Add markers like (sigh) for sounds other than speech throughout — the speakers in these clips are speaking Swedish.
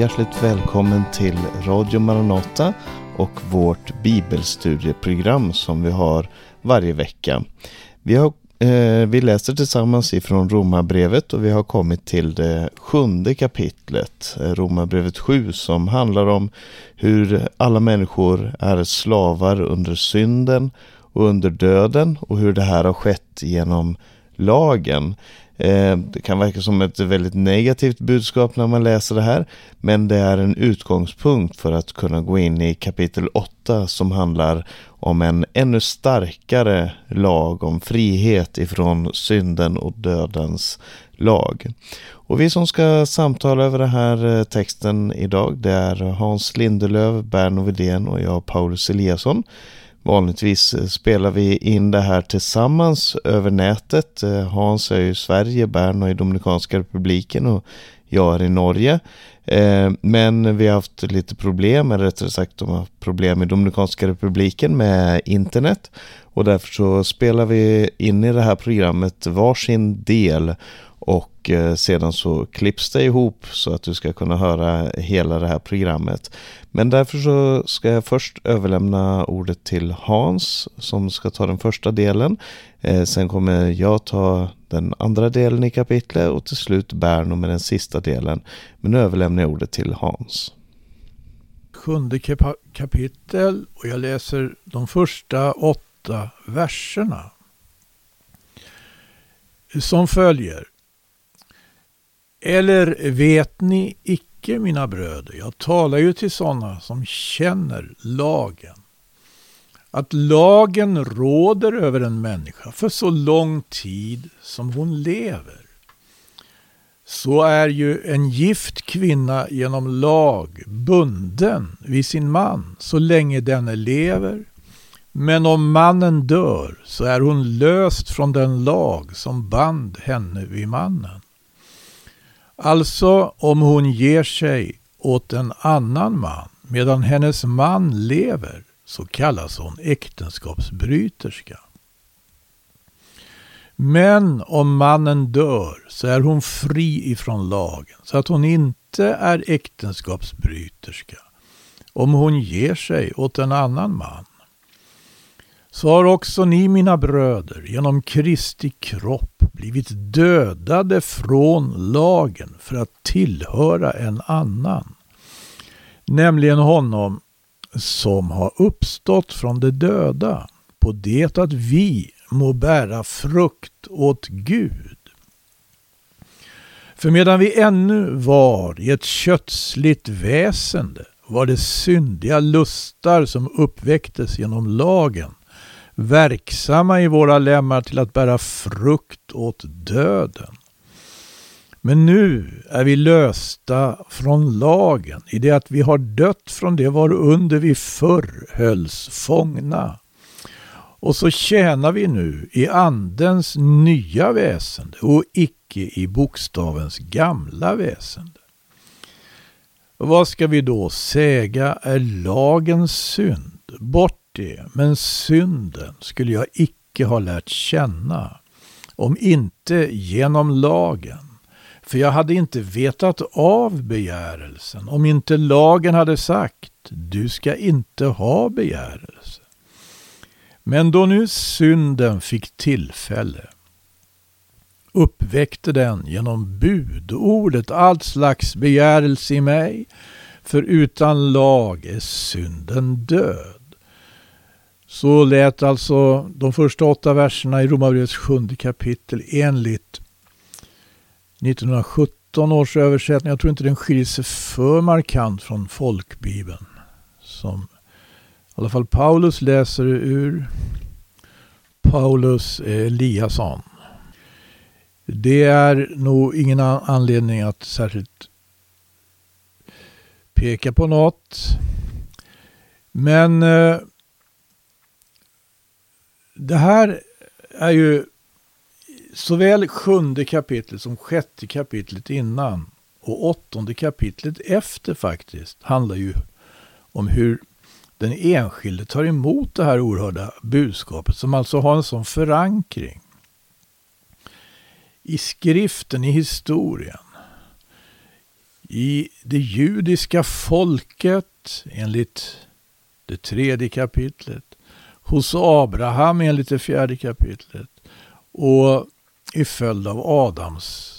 hjärtligt välkommen till Radio Maranata och vårt bibelstudieprogram som vi har varje vecka. Vi, har, eh, vi läser tillsammans ifrån Romarbrevet och vi har kommit till det sjunde kapitlet, eh, Romarbrevet 7, som handlar om hur alla människor är slavar under synden och under döden och hur det här har skett genom lagen. Eh, det kan verka som ett väldigt negativt budskap när man läser det här. Men det är en utgångspunkt för att kunna gå in i kapitel 8 som handlar om en ännu starkare lag om frihet ifrån synden och dödens lag. Och vi som ska samtala över den här eh, texten idag det är Hans Lindelöf, Berno Widén och jag Paulus Eliasson. Vanligtvis eh, spelar vi in det här tillsammans över nätet. Eh, Hans är i Sverige, Bern och i Dominikanska republiken och jag är i Norge. Eh, men vi har haft lite problem, eller rättare sagt de har problem i Dominikanska republiken med internet. Och därför så spelar vi in i det här programmet varsin del och eh, sedan så klipps det ihop så att du ska kunna höra hela det här programmet. Men därför så ska jag först överlämna ordet till Hans som ska ta den första delen. Eh, sen kommer jag ta den andra delen i kapitlet och till slut Berno med den sista delen. Men nu överlämnar jag ordet till Hans. Sjunde kapitel och jag läser de första åtta verserna. Som följer. Eller vet ni icke, mina bröder, jag talar ju till sådana som känner lagen, att lagen råder över en människa för så lång tid som hon lever. Så är ju en gift kvinna genom lag bunden vid sin man så länge denne lever. Men om mannen dör så är hon löst från den lag som band henne vid mannen. Alltså om hon ger sig åt en annan man medan hennes man lever så kallas hon äktenskapsbryterska. Men om mannen dör så är hon fri ifrån lagen så att hon inte är äktenskapsbryterska om hon ger sig åt en annan man. Så har också ni mina bröder genom Kristi kropp blivit dödade från lagen för att tillhöra en annan. Nämligen honom som har uppstått från de döda på det att vi må bära frukt åt Gud. För medan vi ännu var i ett kötsligt väsende var det syndiga lustar som uppväcktes genom lagen verksamma i våra lemmar till att bära frukt åt döden. Men nu är vi lösta från lagen i det att vi har dött från det var under vi förr hölls fångna. Och så tjänar vi nu i andens nya väsende och icke i bokstavens gamla väsende. Och vad ska vi då säga är lagens synd? Bort det, men synden skulle jag icke ha lärt känna, om inte genom lagen. För jag hade inte vetat av begärelsen, om inte lagen hade sagt, du ska inte ha begärelse. Men då nu synden fick tillfälle uppväckte den genom budordet allt slags begärelse i mig, för utan lag är synden död. Så lät alltså de första åtta verserna i Romarbrevets sjunde kapitel enligt 1917 års översättning. Jag tror inte den skiljer sig för markant från folkbibeln. Som i alla fall Paulus läser ur Paulus Eliasson. Det är nog ingen anledning att särskilt peka på något. Men eh, det här är ju såväl sjunde kapitlet som sjätte kapitlet innan och åttonde kapitlet efter faktiskt handlar ju om hur den enskilde tar emot det här oerhörda budskapet som alltså har en sån förankring i skriften, i historien. i det judiska folket enligt det tredje kapitlet, hos Abraham enligt det fjärde kapitlet och i följd av Adams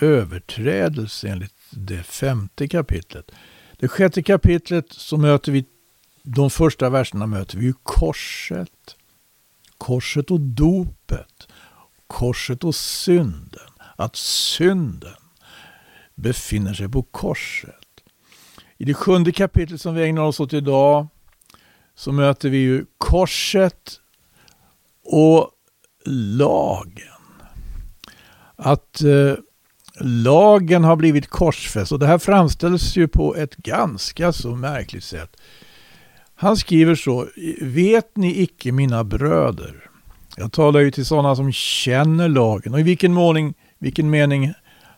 överträdelse enligt det femte kapitlet. Det sjätte kapitlet så möter vi, de första verserna möter vi ju korset. Korset och dopet. Korset och synden. Att synden befinner sig på korset. I det sjunde kapitlet som vi ägnar oss åt idag så möter vi ju korset och lagen. Att eh, lagen har blivit korsfäst och det här framställs ju på ett ganska så märkligt sätt. Han skriver så, vet ni icke mina bröder? Jag talar ju till sådana som känner lagen och i vilken, måning, vilken mening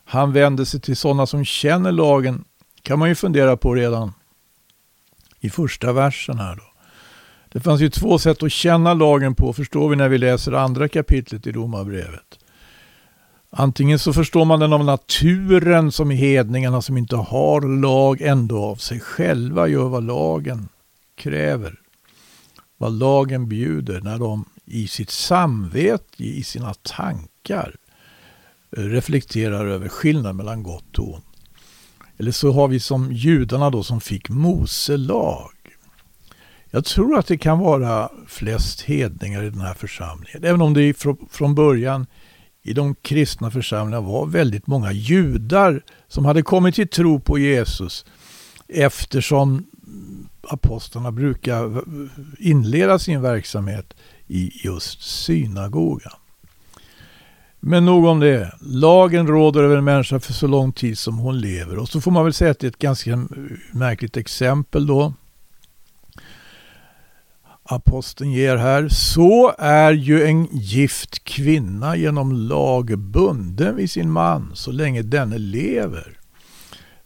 han vänder sig till sådana som känner lagen kan man ju fundera på redan i första versen här då. Det fanns ju två sätt att känna lagen på, förstår vi när vi läser andra kapitlet i Romarbrevet. Antingen så förstår man den av naturen som hedningarna som inte har lag ändå av sig själva gör vad lagen kräver. Vad lagen bjuder när de i sitt samvete, i sina tankar reflekterar över skillnaden mellan gott och ont. Eller så har vi som judarna då som fick Mose lag. Jag tror att det kan vara flest hedningar i den här församlingen. Även om det från början i de kristna församlingarna var väldigt många judar som hade kommit till tro på Jesus eftersom apostlarna brukar inleda sin verksamhet i just synagogan. Men nog om det. Lagen råder över en människa för så lång tid som hon lever. Och så får man väl säga att det är ett ganska märkligt exempel då aposteln ger här. Så är ju en gift kvinna genom lag bunden vid sin man så länge denne lever.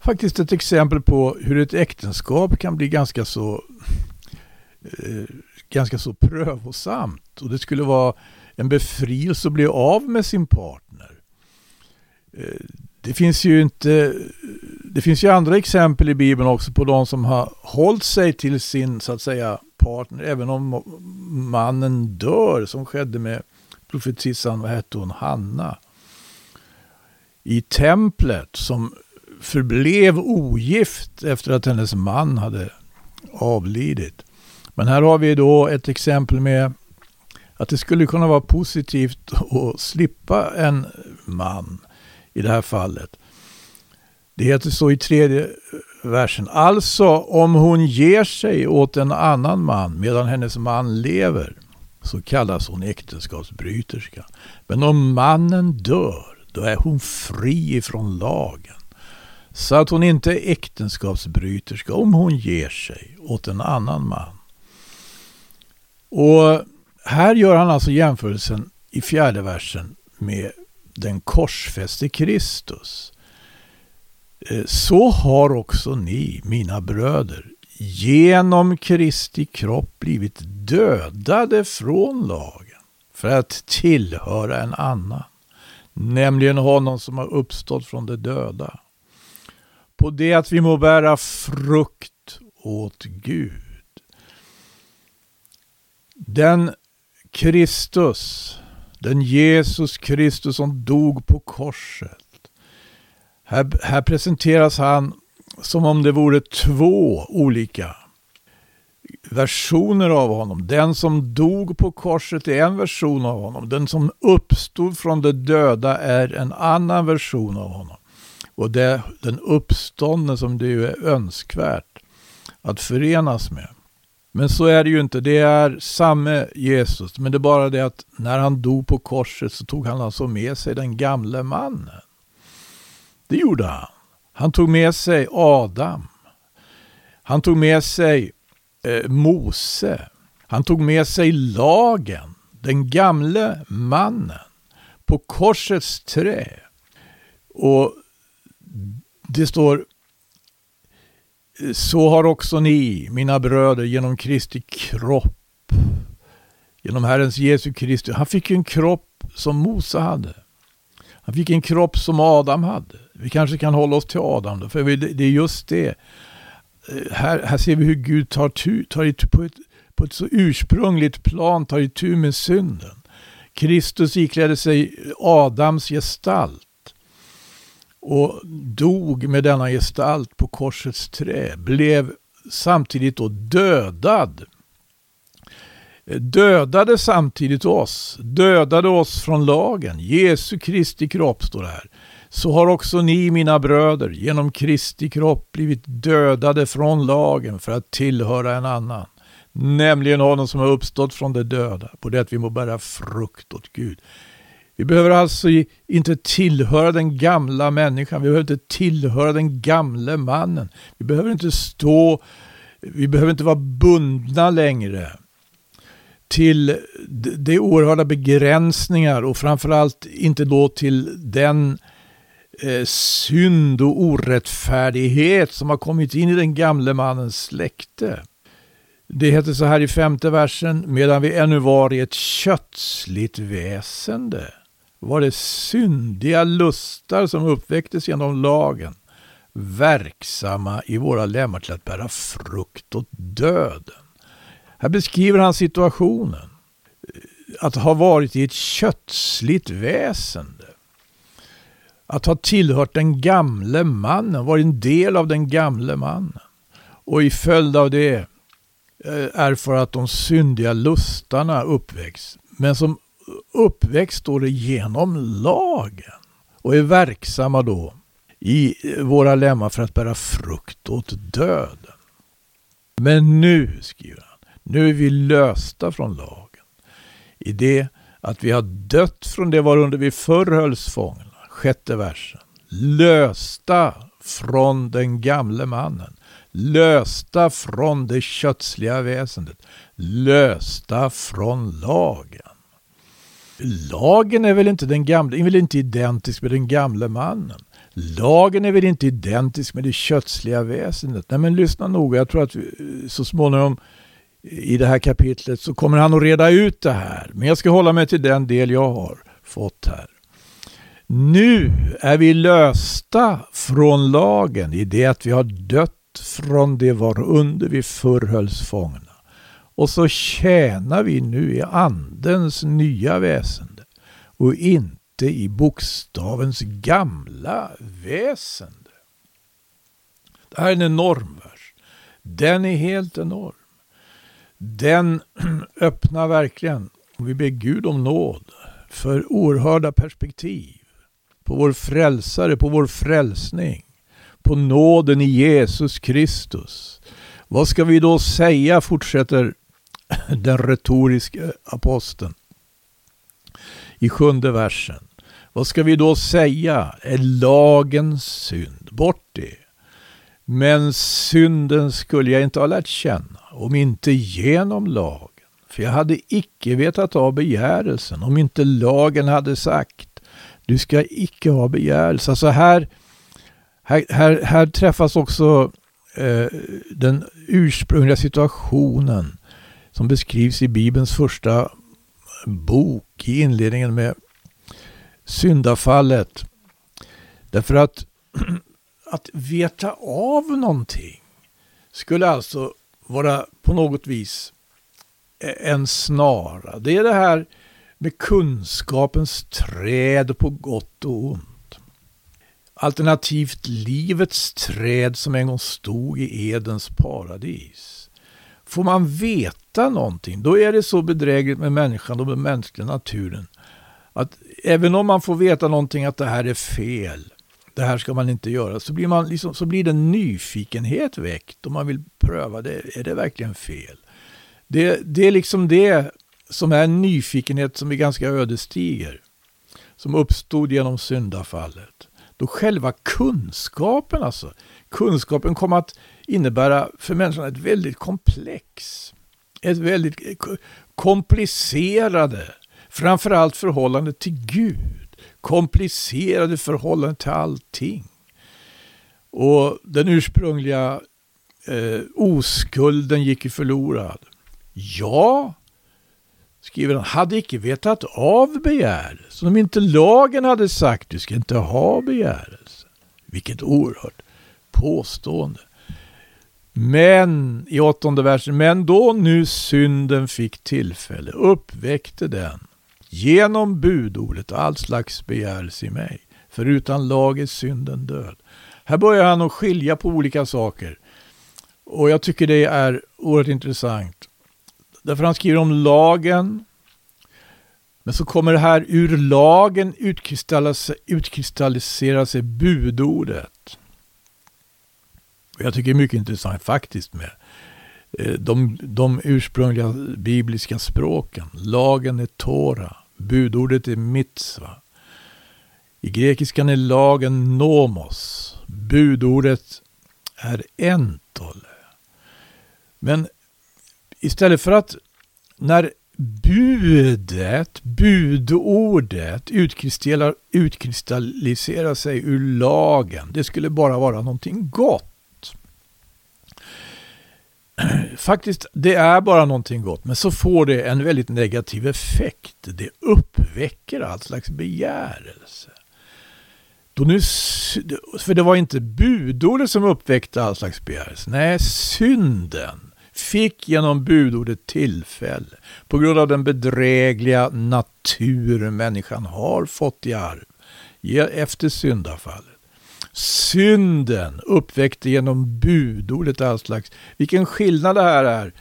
Faktiskt ett exempel på hur ett äktenskap kan bli ganska så, eh, ganska så prövosamt. Och det skulle vara en befrielse att bli av med sin partner. Eh, det finns ju inte det finns ju andra exempel i Bibeln också på de som har hållit sig till sin så att säga partner även om mannen dör som skedde med profetissan, vad hette hon, Hanna. I templet som förblev ogift efter att hennes man hade avlidit. Men här har vi då ett exempel med att det skulle kunna vara positivt att slippa en man i det här fallet. Det heter så i tredje versen. Alltså om hon ger sig åt en annan man medan hennes man lever så kallas hon äktenskapsbryterska. Men om mannen dör då är hon fri ifrån lagen. Så att hon inte är äktenskapsbryterska om hon ger sig åt en annan man. Och här gör han alltså jämförelsen i fjärde versen med den korsfäste Kristus. Eh, så har också ni, mina bröder, genom Kristi kropp blivit dödade från lagen för att tillhöra en annan, nämligen honom som har uppstått från de döda. På det att vi må bära frukt åt Gud. Den Kristus, den Jesus Kristus som dog på korset, här, här presenteras han som om det vore två olika versioner av honom. Den som dog på korset är en version av honom. Den som uppstod från de döda är en annan version av honom. Och det är den uppståndne som det är önskvärt att förenas med. Men så är det ju inte. Det är samme Jesus. Men det är bara det att när han dog på korset så tog han alltså med sig den gamle mannen. Det gjorde han. Han tog med sig Adam. Han tog med sig eh, Mose. Han tog med sig lagen, den gamle mannen, på korsets trä. Och det står så har också ni, mina bröder, genom Kristi kropp, genom Herrens Jesu Kristi. Han fick en kropp som Mose hade. Han fick en kropp som Adam hade. Vi kanske kan hålla oss till Adam då, för det är just det. Eh, här, här ser vi hur Gud tar, tu, tar itu på ett, på ett så ursprungligt plan tar itu med synden. Kristus iklädde sig Adams gestalt och dog med denna gestalt på korsets trä, blev samtidigt då dödad. Eh, dödade samtidigt oss, dödade oss från lagen. Jesu Kristi kropp står det här. Så har också ni, mina bröder, genom Kristi kropp blivit dödade från lagen för att tillhöra en annan. Nämligen honom som har uppstått från de döda, på det att vi må bära frukt åt Gud. Vi behöver alltså inte tillhöra den gamla människan. Vi behöver inte tillhöra den gamle mannen. Vi behöver inte stå, vi behöver inte vara bundna längre till de oerhörda begränsningar och framförallt inte då till den eh, synd och orättfärdighet som har kommit in i den gamle mannens släkte. Det heter så här i femte versen, medan vi ännu var i ett kötsligt väsende var det syndiga lustar som uppväcktes genom lagen verksamma i våra lemmar till att bära frukt åt döden. Här beskriver han situationen. Eh, att ha varit i ett kötsligt väsende. Att ha tillhört den gamle mannen, varit en del av den gamle mannen. Och i följd av det eh, erfara är för att de syndiga lustarna uppväcks. Men som uppväxt står det genom lagen och är verksamma då i våra lemmar för att bära frukt åt döden. Men nu, skriver han, nu är vi lösta från lagen. I det att vi har dött från det varunder vi förr hölls fångna. Sjätte versen. Lösta från den gamle mannen. Lösta från det kötsliga väsendet. Lösta från lagen. Lagen är väl inte den gamle, är väl inte identisk med den gamle mannen. Lagen är väl inte identisk med det kötsliga väsendet. Nej men lyssna noga, jag tror att eh, så småningom eh, i det här kapitlet så kommer han att reda ut det här. Men jag ska hålla mig till den del jag har fått här. Nu är vi lösta från lagen i det att vi har dött från det var under vi förr hölls fångna. Och så tjänar vi nu i andens nya väsende och inte i bokstavens gamla väsende. Det här är en enorm vers. Den är helt enorm. Den (clears throat) öppnar verkligen, om vi ber Gud om nåd, för oerhörda perspektiv på vår frälsare, på vår frälsning, på nåden i Jesus Kristus. Vad ska vi då säga, fortsätter den retoriska aposteln. I sjunde versen. Vad ska vi då säga? Är lagens synd? Bort det. Men synden skulle jag inte ha lärt känna om inte genom lagen. För jag hade icke vetat av begärelsen om inte lagen hade sagt du ska icke ha begärelse. Alltså här, här, här, här träffas också eh, den ursprungliga situationen som beskrivs i Bibelns första bok i inledningen med syndafallet. Därför att (clears throat) att veta av någonting skulle alltså vara på något vis eh, en snara. Det är det här med kunskapens träd på gott och ont. Alternativt livets träd som en gång stod i Edens paradis. Får man veta någonting, då är det så bedrägligt med människan och med mänskliga naturen. Att även om man får veta någonting att det här är fel, det här ska man inte göra, så blir, man liksom, så blir det nyfikenhet väckt och man vill pröva det. Är det verkligen fel? Det, det är liksom det som är en nyfikenhet som är ganska ödesdiger. Som uppstod genom syndafallet. Då själva kunskapen alltså, kunskapen kom att innebära för människan ett väldigt komplex. Ett väldigt komplicerade, framförallt förhållande till Gud. Komplicerade förhållande till allting. Och den ursprungliga eh, oskulden gick ju förlorad. Ja, skriver han, hade icke vetat av begärelse. Om inte lagen hade sagt du ska inte ha begärelse. Vilket oerhört påstående. Men i åttonde versen, men då nu synden fick tillfälle uppväckte den genom budordet all slags begärelse i mig. För utan lag är synden död. Här börjar han att skilja på olika saker. Och jag tycker det är oerhört intressant. Därför han skriver om lagen. Men så kommer det här ur lagen utkristallisera sig budordet. Och jag tycker det är mycket intressant faktiskt med eh, de, de ursprungliga bibliska språken. Lagen är Tora, budordet är mitzva. I grekiskan är lagen nomos, budordet är entole. Men istället för att när budet, budordet utkristalliserar sig ur lagen, det skulle bara vara någonting gott (clears throat) faktiskt, det är bara någonting gott, men så får det en väldigt negativ effekt. Det uppväcker all slags begärelse. Då nu, för det var inte budordet som uppväckte all slags begärelse. Nej, synden fick genom budordet tillfälle på grund av den bedrägliga natur människan har fått i arv efter syndafallet. Synden uppväckte genom budordet all slags. Vilken skillnad det här är.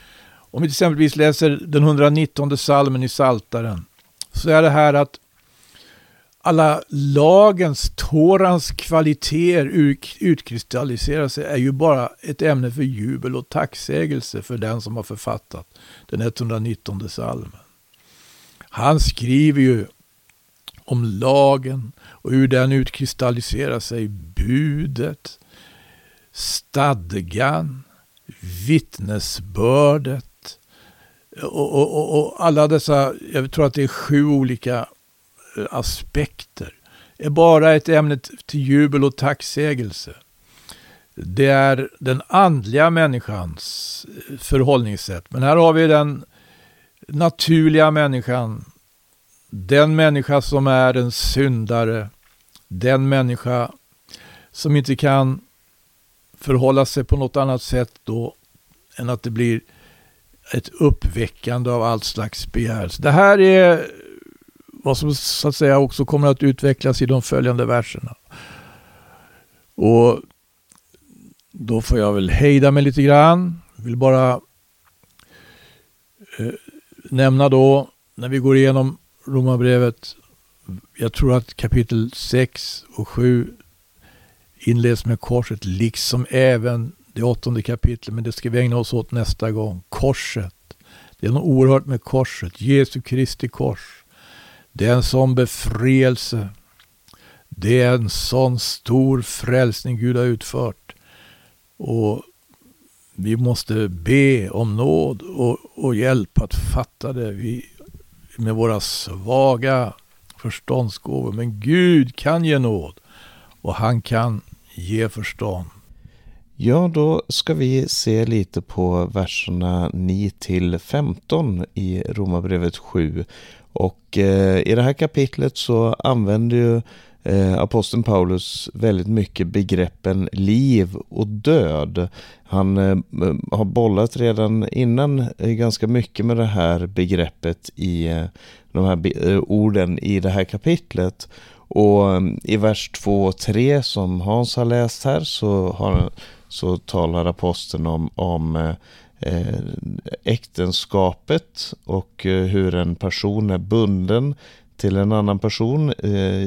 Om vi till exempelvis läser den 119 salmen i Saltaren så är det här att alla lagens, Torans kvaliteter utkristalliserar sig är ju bara ett ämne för jubel och tacksägelse för den som har författat den 119 salmen. Han skriver ju om lagen och hur den utkristalliserar sig budet, stadgan, vittnesbördet och, och, och, och, alla dessa, jag tror att det är sju olika Eh, aspekter, är bara ett ämne till jubel och tacksägelse. Det är den andliga människans eh, förhållningssätt. Men här har vi den naturliga människan den människa som är en syndare, den människa som inte kan förhålla sig på något annat sätt då än att det blir ett uppväckande av allt slags begär. Det här är vad som så att säga också kommer att utvecklas i de följande verserna. Och då får jag väl hejda mig lite grann. Jag vill bara eh, nämna då när vi går igenom Romarbrevet, jag tror att kapitel 6 och 7 inleds med korset, liksom även det åttonde kapitlet, men det ska vi ägna oss åt nästa gång. Korset. Det är något oerhört med korset, Jesu Kristi kors. Det är en sån befrielse. Det är en sån stor frälsning Gud har utfört. Och vi måste be om nåd och, och hjälp att fatta det. Vi med våra svaga förståndsgåvor. Men Gud kan ge nåd och han kan ge förstånd. Ja, då ska vi se lite på verserna 9 till 15 i Romarbrevet 7. Och eh, i det här kapitlet så använder ju eh, aposteln Paulus väldigt mycket begreppen liv och död. Han eh, har bollat redan innan eh, ganska mycket med det här begreppet i eh, de här eh, orden i det här kapitlet. Och i vers 2 och 3 som Hans har läst här så, har, så talar aposteln om, om eh, eh, äktenskapet och eh, hur en person är bunden till en annan person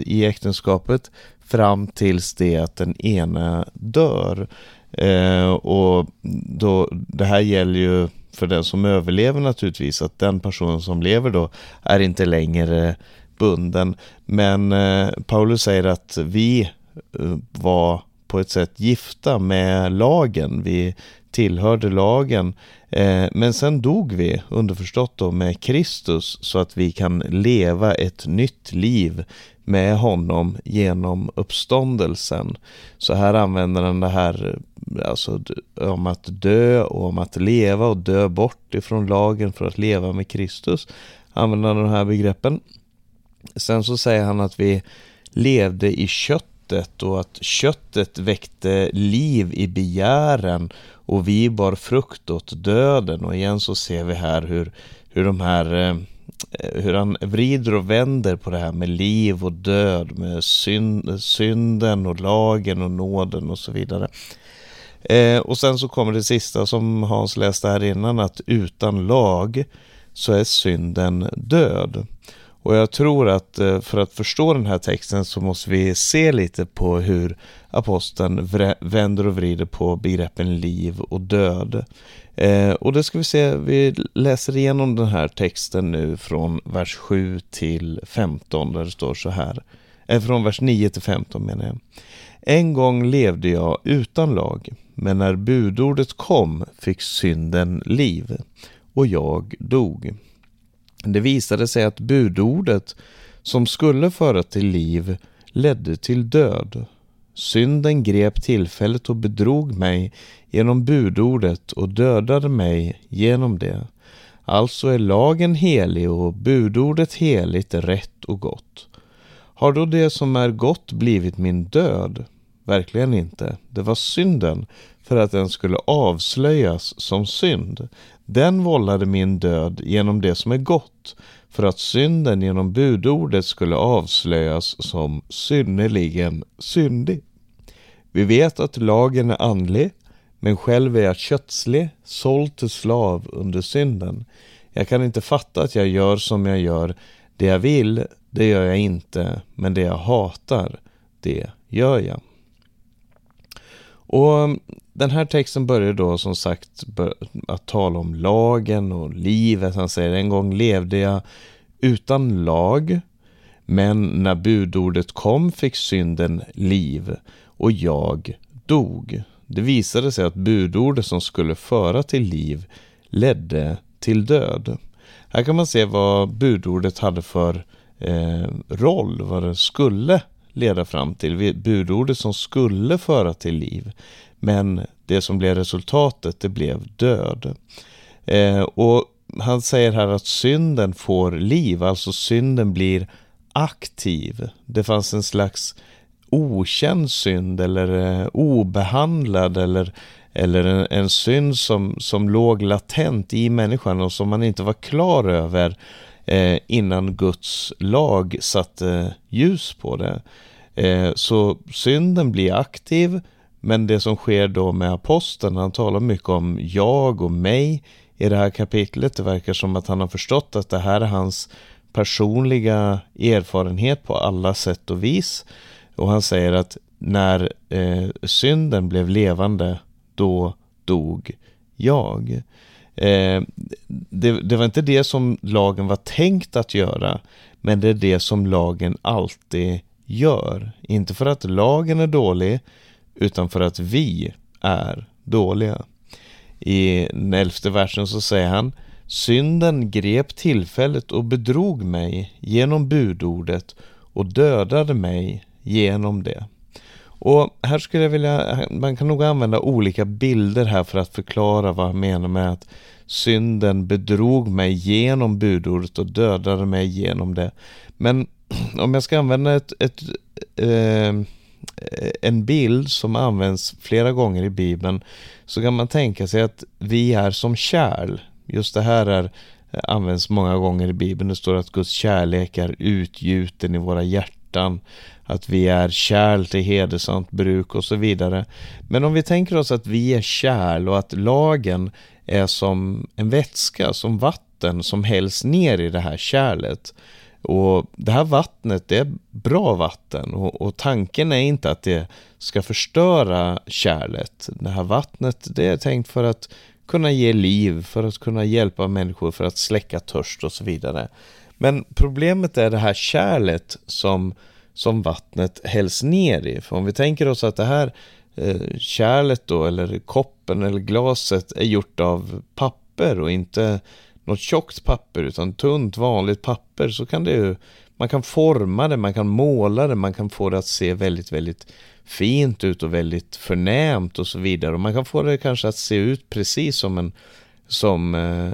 i äktenskapet fram tills det att den ena dör. Och då, det här gäller ju för den som överlever naturligtvis att den personen som lever då är inte längre bunden. Men Paulus säger att vi var på ett sätt gifta med lagen. Vi tillhörde lagen. Eh, men sen dog vi, underförstått då, med Kristus så att vi kan leva ett nytt liv med honom genom uppståndelsen. Så här använder han det här alltså, om att dö och om att leva och dö bort ifrån lagen för att leva med Kristus. använda de här begreppen. Sen så säger han att vi levde i kött köttet och att köttet väckte liv i begären och vi bar frukt åt döden. Och igen så ser vi här hur, hur de här eh, hur han vrider och vänder på det här med liv och död, med synd, synden och lagen och nåden och så vidare. Eh, och sen så kommer det sista som Hans läste här innan, att utan lag så är synden död. Och jag tror att eh, för att förstå den här texten så måste vi se lite på hur aposteln vänder och vrider på begreppen liv och död. Eh, och det ska vi se, vi läser igenom den här texten nu från vers 7 till 15 där det står så här. Eh, från vers 9 till 15 menar jag. En gång levde jag utan lag, men när budordet kom fick synden liv och jag dog. Det visade sig att budordet som skulle föra till liv ledde till död. Synden grep tillfället och bedrog mig genom budordet och dödade mig genom det. Alltså är lagen helig och budordet heligt, rätt och gott. Har då det som är gott blivit min död? Verkligen inte. Det var synden för att den skulle avslöjas som synd. Den vållade min död genom det som är gott, för att synden genom budordet skulle avslöjas som synnerligen syndig. Vi vet att lagen är andlig, men själv är jag kötslig, såld till slav under synden. Jag kan inte fatta att jag gör som jag gör. Det jag vill, det gör jag inte, men det jag hatar, det gör jag. Och den här texten börjar då som sagt att tala om lagen och livet. Han säger en gång levde jag utan lag, men när budordet kom fick synden liv och jag dog. Det visade sig att budordet som skulle föra till liv ledde till död. Här kan man se vad budordet hade för eh, roll, vad det skulle leda fram till. Budordet som skulle föra till liv. Men det som blev resultatet, det blev död. Eh, och han säger här att synden får liv, alltså synden blir aktiv. Det fanns en slags okänd synd eller eh, obehandlad eller, eller en, en synd som, som låg latent i människan och som man inte var klar över eh, innan Guds lag satte eh, ljus på det. Eh, så synden blir aktiv, men det som sker då med aposteln, han talar mycket om jag och mig i det här kapitlet. Det verkar som att han har förstått att det här är hans personliga erfarenhet på alla sätt och vis. Och han säger att när eh, synden blev levande, då dog jag. Eh, det, det, var inte det som lagen var tänkt att göra, men det är det som lagen alltid gör. Inte för att lagen är dålig, utan för att vi är dåliga. I den elfte versen så säger han Synden grep tillfället och bedrog mig genom budordet och dödade mig genom det. Och här skulle jag vilja, man kan nog använda olika bilder här för att förklara vad han menar med att synden bedrog mig genom budordet och dödade mig genom det. Men (clears throat) om jag ska använda ett, ett eh, Eh, en bild som används flera gånger i Bibeln så kan man tänka sig att vi är som kärl. Just det här är, eh, används många gånger i Bibeln. Det står att Guds kärlek är utgjuten i våra hjärtan. Att vi är kärl till hedersamt bruk och så vidare. Men om vi tänker oss att vi är kärl och att lagen är som en vätska, som vatten som hälls ner i det här kärlet och det här vattnet, det är bra vatten och, och, tanken är inte att det ska förstöra kärlet. Det här vattnet, det är tänkt för att kunna ge liv, för att kunna hjälpa människor, för att släcka törst och så vidare. Men problemet är det här kärlet som, som vattnet hälls ner i. För om vi tänker oss att det här eh, kärlet då, eller koppen eller glaset är gjort av papper och inte något tjockt papper utan tunt vanligt papper så kan det ju man kan forma det, man kan måla det, man kan få det att se väldigt, väldigt fint ut och väldigt förnämt och så vidare. Och man kan få det kanske att se ut precis som en som eh,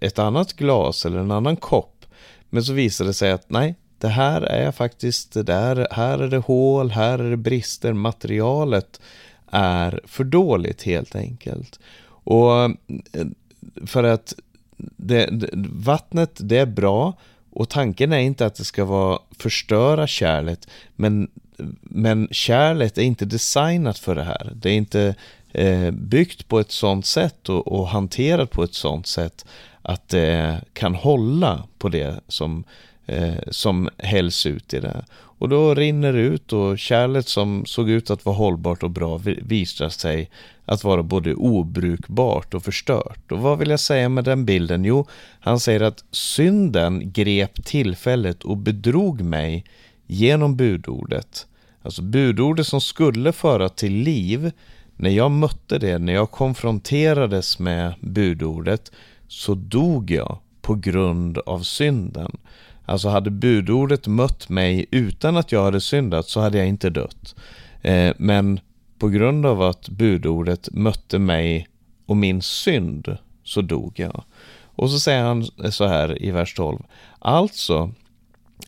ett annat glas eller en annan kopp. Men så visar det sig att nej, det här är faktiskt, det där, här är det hål, här är det brister, materialet är för dåligt helt enkelt. Och eh, för att det, det, vattnet, det är bra och tanken är inte att det ska vara förstöra kärlet, men, men kärlet är inte designat för det här. Det är inte eh, byggt på ett sånt sätt och, och hanterat på ett sånt sätt att det kan hålla på det som, eh, som hälls ut i det. Och då rinner det ut och kärlet som såg ut att vara hållbart och bra visar sig att vara både obrukbart och förstört. Och vad vill jag säga med den bilden? Jo, han säger att synden grep tillfället och bedrog mig genom budordet. Alltså budordet som skulle föra till liv. När jag mötte det, när jag konfronterades med budordet så dog jag på grund av synden. Alltså hade budordet mött mig utan att jag hade syndat så hade jag inte dött. Eh, men på grund av att budordet mötte mig och min synd så dog jag. Och så säger han så här i vers 12. Alltså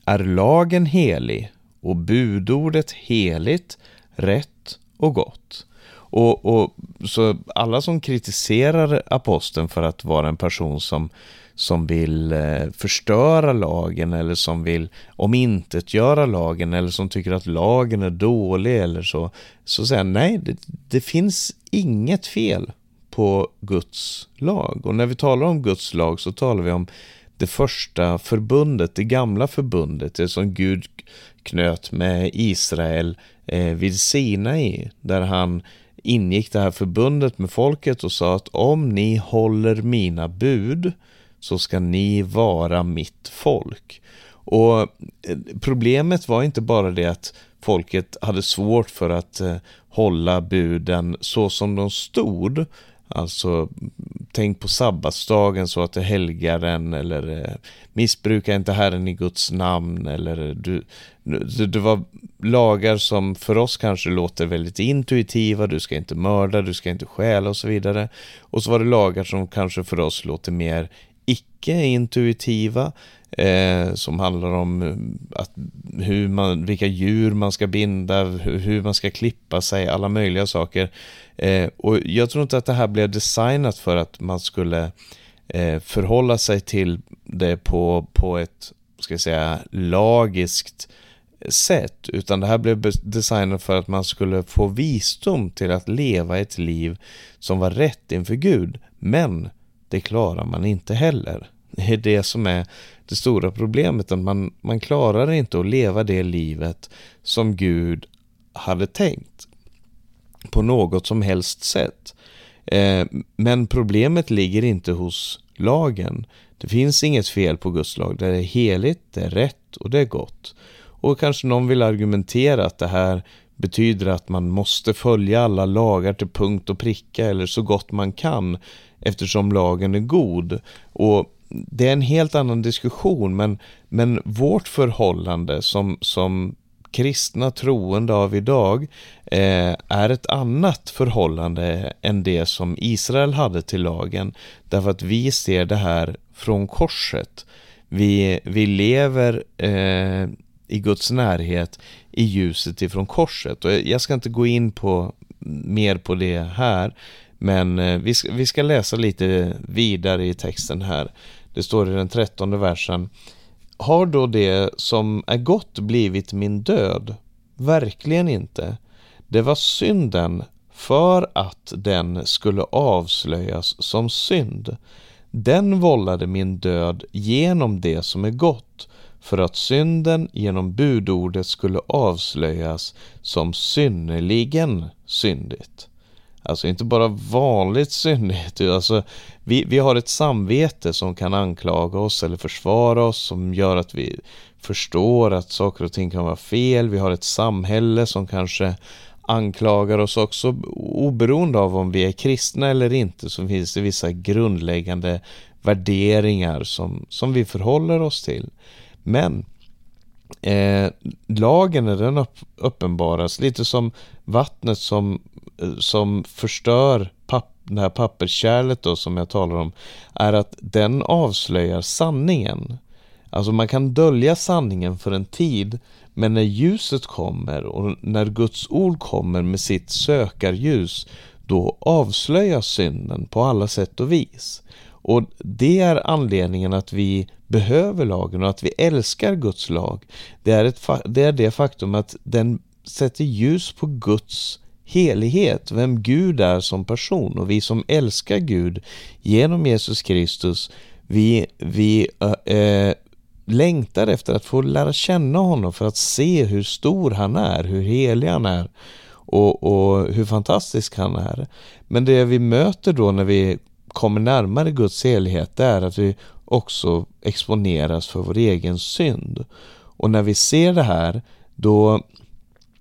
är lagen helig och budordet heligt, rätt och gott. Och, och, så alla som kritiserar aposteln för att vara en person som som vill eh, förstöra lagen eller som vill omintetgöra lagen eller som tycker att lagen är dålig eller så. Så säger nej, det, det finns inget fel på Guds lag. Och när vi talar om Guds lag så talar vi om det första förbundet, det gamla förbundet, det som Gud knöt med Israel eh, vid Sinai, där han ingick det här förbundet med folket och sa att om ni håller mina bud så ska ni vara mitt folk. Och eh, problemet var inte bara det att folket hade svårt för att eh, hålla buden så som de stod. Alltså, tänk på sabbatsdagen så att det helgar den eller eh, missbruka inte Herren i Guds namn eller du, det var lagar som för oss kanske låter väldigt intuitiva, du ska inte mörda, du ska inte stjäla och så vidare. Och så var det lagar som kanske för oss låter mer icke-intuitiva eh, som handlar om eh, att, hur man, vilka djur man ska binda, hur, hur man ska klippa sig, alla möjliga saker. Eh, och jag tror inte att det här blev designat för att man skulle eh, förhålla sig till det på, på ett, ska jag säga, lagiskt sätt, utan det här blev designat för att man skulle få visdom till att leva ett liv som var rätt inför Gud. Men det klarar man inte heller. Det är det som är det stora problemet, att man, man klarar inte att leva det livet som Gud hade tänkt på något som helst sätt. Eh, men problemet ligger inte hos lagen. Det finns inget fel på Guds lag. Det är heligt, det är rätt och det är gott. Och kanske någon vill argumentera att det här betyder att man måste följa alla lagar till punkt och pricka eller så gott man kan eftersom lagen är god. Och det är en helt annan diskussion men, men vårt förhållande som, som kristna troende av idag eh, är ett annat förhållande än det som Israel hade till lagen. Därför att vi ser det här från korset. Vi, vi lever eh, i Guds närhet i ljuset ifrån korset. Och jag ska inte gå in på mer på det här. Men eh, vi ska, vi ska läsa lite vidare i texten här. Det står i den trettonde versen. Har då det som är gott blivit min död? Verkligen inte. Det var synden för att den skulle avslöjas som synd. Den vållade min död genom det som är gott för att synden genom budordet skulle avslöjas som synnerligen syndigt. Alltså inte bara vanligt syndigt, alltså vi, vi har ett samvete som kan anklaga oss eller försvara oss som gör att vi förstår att saker och ting kan vara fel. Vi har ett samhälle som kanske anklagar oss också oberoende av om vi är kristna eller inte så finns det vissa grundläggande värderingar som, som vi förhåller oss till. Men eh, lagen när den uppenbaras, lite som vattnet som, eh, som förstör papp, det här papperskärlet då som jag talar om, är att den avslöjar sanningen. Alltså man kan dölja sanningen för en tid, men när ljuset kommer och när Guds ord kommer med sitt sökarljus, då avslöjas synden på alla sätt och vis. Och det är anledningen att vi behöver lagen och att vi älskar Guds lag. Det är, ett, det, är det faktum att den sätter ljus på Guds helighet, vem Gud är som person och vi som älskar Gud genom Jesus Kristus, vi, vi äh, längtar efter att få lära känna honom för att se hur stor han är, hur helig han är och, och hur fantastisk han är. Men det vi möter då när vi kommer närmare Guds helighet det är att vi också exponeras för vår egen synd. Och när vi ser det här då,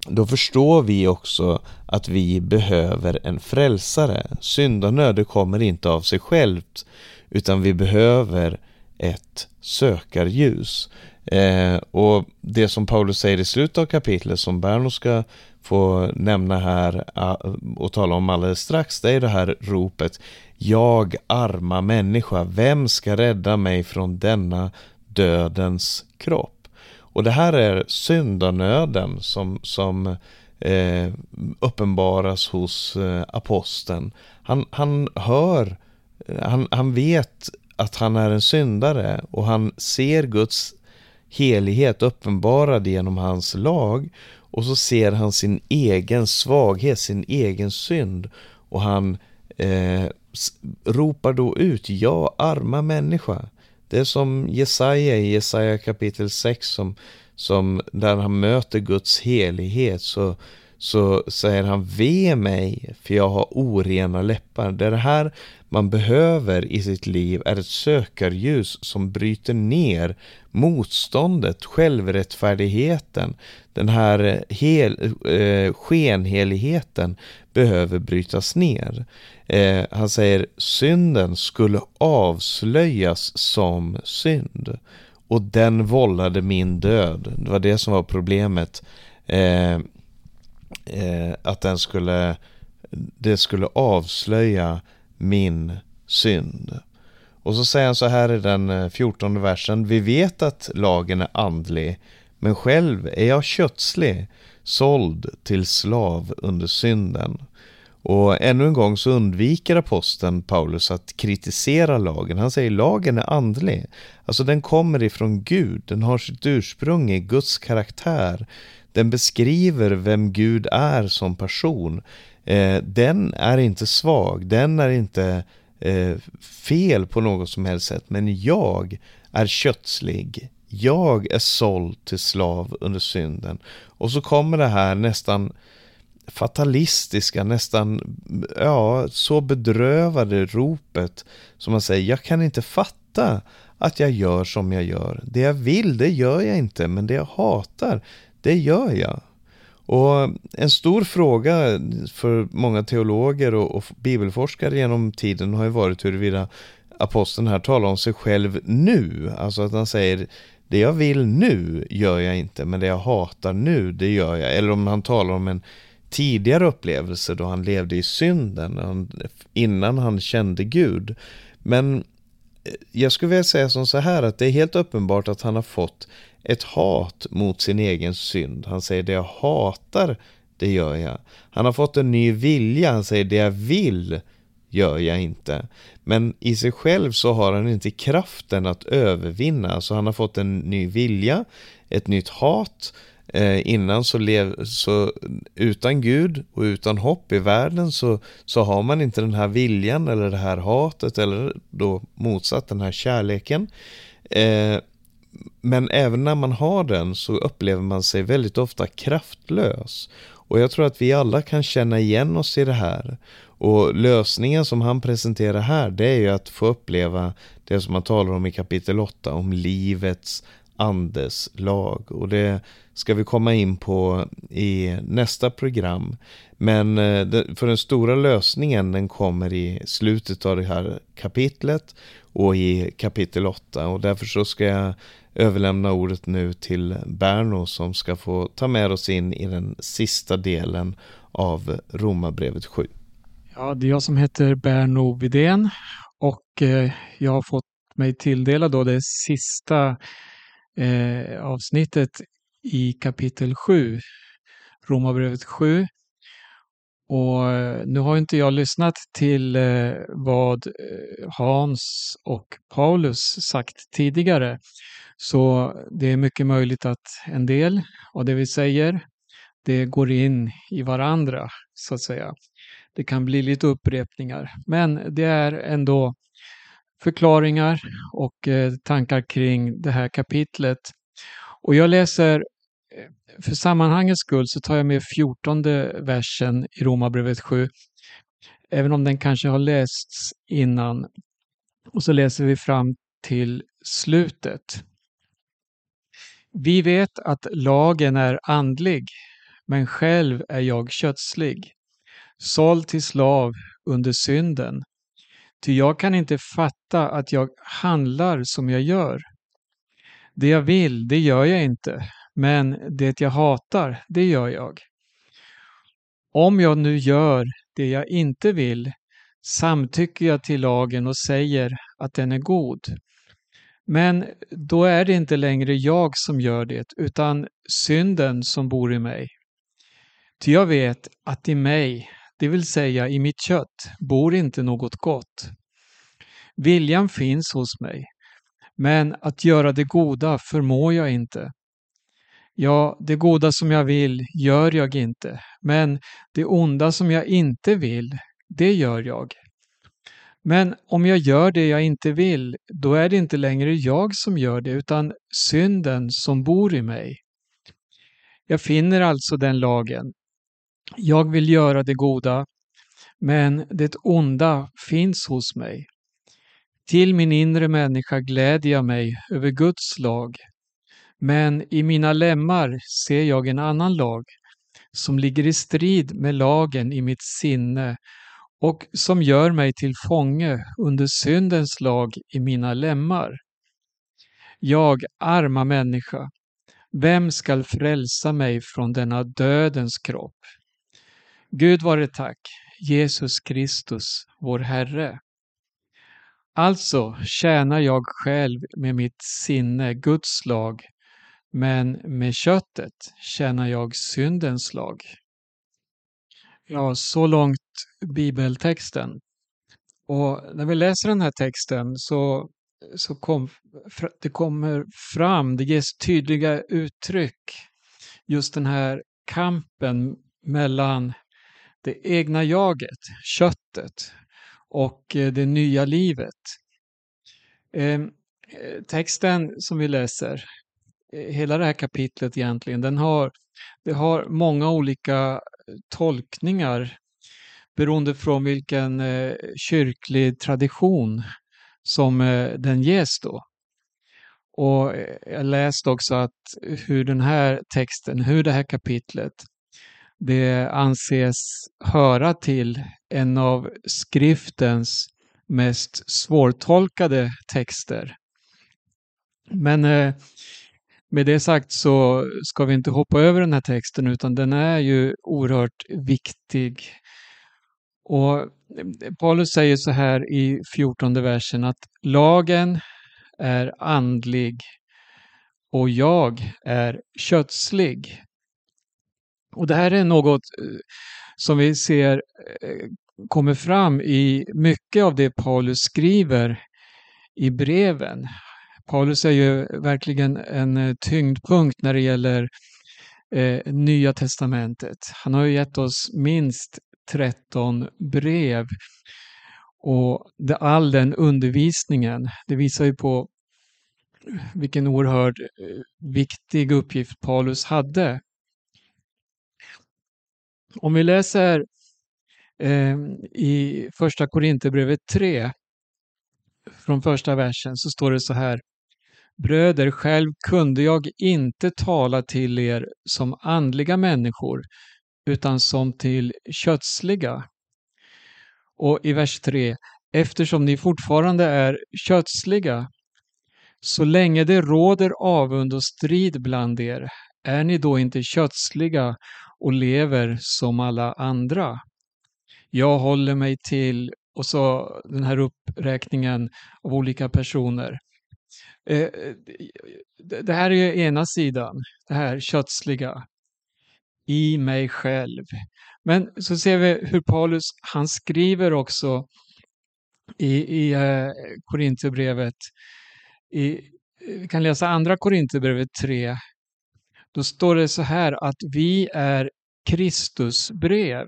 då förstår vi också att vi behöver en frälsare. Syndanöd kommer inte av sig självt utan vi behöver ett sökarljus. Eh, och det som Paulus säger i slutet av kapitlet som Berno ska få nämna här eh, och tala om alldeles strax, det är det här ropet jag arma människa, vem ska rädda mig från denna dödens kropp? Och det här är syndanöden som, som eh, uppenbaras hos eh, aposteln. Han, han hör, han, han vet att han är en syndare och han ser Guds helighet uppenbarad genom hans lag och så ser han sin egen svaghet, sin egen synd och han eh, ropar då ut, ja arma människa. Det är som Jesaja i Jesaja kapitel 6 som, som där han möter Guds helighet så, så säger han ve mig för jag har orena läppar. Det är det här man behöver i sitt liv är ett sökarljus som bryter ner motståndet, självrättfärdigheten, den här hel, eh, skenheligheten behöver brytas ner. Eh, han säger synden skulle avslöjas som synd och den vållade min död. Det var det som var problemet. Eh, eh att den skulle, det skulle avslöja min synd. Och så säger han så här i den eh, fjortonde versen. Vi vet att lagen är andlig, men själv är jag kötslig, såld till slav under synden. Och ännu en gång så undviker aposteln Paulus att kritisera lagen. Han säger lagen är andlig. Alltså den kommer ifrån Gud, den har sitt ursprung i Guds karaktär. Den beskriver vem Gud är som person. Eh, den är inte svag, den är inte eh, fel på något som helst sätt. Men jag är kötslig. Jag är såld till slav under synden. Och så kommer det här nästan fatalistiska, nästan ja, så bedrövade ropet som man säger, jag kan inte fatta att jag gör som jag gör. Det jag vill, det gör jag inte, men det jag hatar, det gör jag. Och en stor fråga för många teologer och, och bibelforskare genom tiden har ju varit huruvida aposteln här talar om sig själv nu. Alltså att han säger det jag vill nu gör jag inte, men det jag hatar nu, det gör jag. Eller om han talar om en tidigare upplevelse då han levde i synden, innan han kände Gud. Men jag skulle vilja säga som så här att det är helt uppenbart att han har fått ett hat mot sin egen synd. Han säger det jag hatar, det gör jag. Han har fått en ny vilja, han säger det jag vill gör jag inte. Men i sig själv så har han inte kraften att övervinna, så han har fått en ny vilja, ett nytt hat. Eh, innan så, lev, så utan Gud och utan hopp i världen så, så har man inte den här viljan eller det här hatet eller då motsatt den här kärleken. Eh, men även när man har den så upplever man sig väldigt ofta kraftlös. Och jag tror att vi alla kan känna igen oss i det här. Och lösningen som han presenterar här det är ju att få uppleva det som man talar om i kapitel 8 om livets andes lag. Och det ska vi komma in på i nästa program. Men eh, för den stora lösningen den kommer i slutet av det här kapitlet och i kapitel 8. Och därför så ska jag överlämna ordet nu till Berno som ska få ta med oss in i den sista delen av Romarbrevet 7. Ja, det är jag som heter Berno Widén och eh, jag har fått mig tilldelad då det sista eh, avsnittet i kapitel 7, Romarbrevet 7. Och eh, nu har inte jag lyssnat till eh, vad eh, Hans och Paulus sagt tidigare. Så det är mycket möjligt att en del av det vi säger, det går in i varandra så att säga. Det kan bli lite upprepningar, men det är ändå förklaringar och tankar kring det här kapitlet. Och jag läser, för sammanhangets skull så tar jag med fjortonde versen i Romarbrevet 7, även om den kanske har lästs innan. Och så läser vi fram till slutet. Vi vet att lagen är andlig, men själv är jag kötslig såld till slav under synden. Ty jag kan inte fatta att jag handlar som jag gör. Det jag vill, det gör jag inte, men det jag hatar, det gör jag. Om jag nu gör det jag inte vill samtycker jag till lagen och säger att den är god. Men då är det inte längre jag som gör det, utan synden som bor i mig. Ty jag vet att i mig, det vill säga i mitt kött, bor inte något gott. Viljan finns hos mig, men att göra det goda förmår jag inte. Ja, det goda som jag vill gör jag inte, men det onda som jag inte vill, det gör jag. Men om jag gör det jag inte vill, då är det inte längre jag som gör det, utan synden som bor i mig. Jag finner alltså den lagen. Jag vill göra det goda, men det onda finns hos mig. Till min inre människa gläder jag mig över Guds lag, men i mina lemmar ser jag en annan lag som ligger i strid med lagen i mitt sinne och som gör mig till fånge under syndens lag i mina lemmar. Jag, arma människa, vem skall frälsa mig från denna dödens kropp? Gud vare tack, Jesus Kristus, vår Herre. Alltså tjänar jag själv med mitt sinne Guds lag, men med köttet tjänar jag syndens lag. Ja, så långt bibeltexten. Och när vi läser den här texten så, så kom, det kommer fram, det ges tydliga uttryck, just den här kampen mellan det egna jaget, köttet och eh, det nya livet. Ehm, eh, texten som vi läser, Eh, hela det här kapitlet egentligen, den har, det har många olika eh, tolkningar beroende från vilken eh, kyrklig tradition som den ges då. Och jag läste också att hur den här texten, hur det här kapitlet det anses höra till en av skriftens mest svårtolkade texter. Men eh, med det sagt så ska vi inte hoppa över den här texten utan den är ju oerhört viktig. Och Paulus säger så här i 14 versen att lagen är andlig och jag är kötslig. Och det här är något eh, som vi ser eh, kommer fram i mycket av det Paulus skriver i breven. Paulus är ju verkligen en eh, tyngdpunkt när det gäller eh, Nya testamentet. Han har ju gett oss minst 13 brev och det, all den undervisningen, det visar ju på vilken oerhört eh, viktig uppgift Paulus hade om vi läser eh, i första Korinthierbrevet 3 från första versen så står det så här. Bröder, själv kunde jag inte tala till er som andliga människor utan som till kötsliga. Och i vers 3. Eftersom ni fortfarande är kötsliga så länge det råder avund och strid bland er är ni då inte kötsliga och lever som alla andra. jag håller mig till och så den här uppräkningen av olika personer. Eh, eh det här är ju ena sidan, det här kötsliga. I mig själv. Men så ser vi hur Paulus, han skriver också i, i eh, Korinthierbrevet. Vi kan läsa andra Korinthierbrevet 3. Då står det så här att vi är Kristusbrev.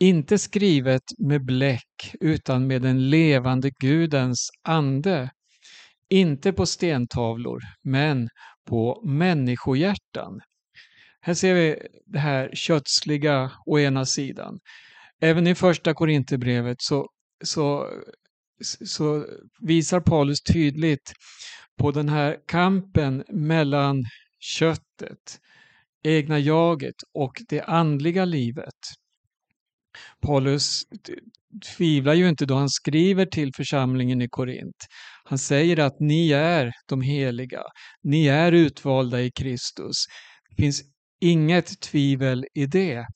Inte skrivet med bläck utan med den levande Gudens ande. Inte på stentavlor men på människohjärtan. Här ser vi det här kötsliga å ena sidan. Även i första Korinthierbrevet så, så, så visar Paulus tydligt på den här kampen mellan köttet, egna jaget och det andliga livet. Paulus tvivlar ju inte då han skriver till församlingen i Korint. Han säger att ni är de heliga, ni är utvalda i Kristus. Det finns inget tvivel i det.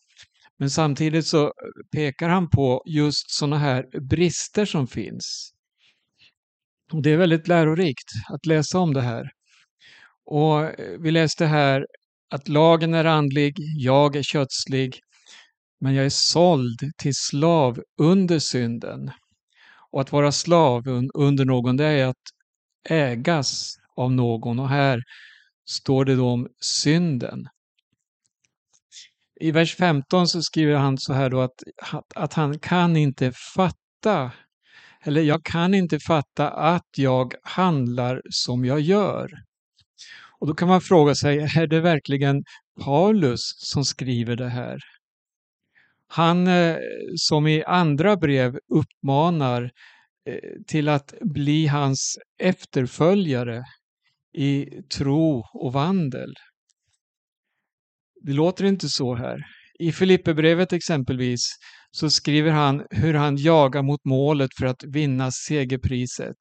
Men samtidigt så pekar han på just sådana här brister som finns. Och Det är väldigt lärorikt att läsa om det här. Och eh, Vi läste här att lagen är andlig, jag är kötslig, men jag är såld till slav under synden. Och att vara slav under någon, det är att ägas av någon. Och här står det då om synden. I vers 15 så skriver han så här då att, att han kan inte fatta, eller jag kan inte fatta att jag handlar som jag gör. Och då kan man fråga sig, är det verkligen Paulus som skriver det här? Han eh, som i andra brev uppmanar eh, till att bli hans efterföljare i tro och vandel. Det låter inte så här. I Filipperbrevet exempelvis så skriver han hur han jagar mot målet för att vinna segerpriset.